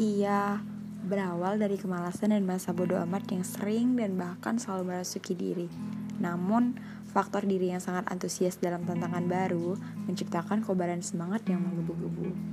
Ia berawal dari kemalasan dan masa bodoh amat yang sering dan bahkan selalu merasuki diri. Namun, faktor diri yang sangat antusias dalam tantangan baru menciptakan kobaran semangat yang menggebu-gebu.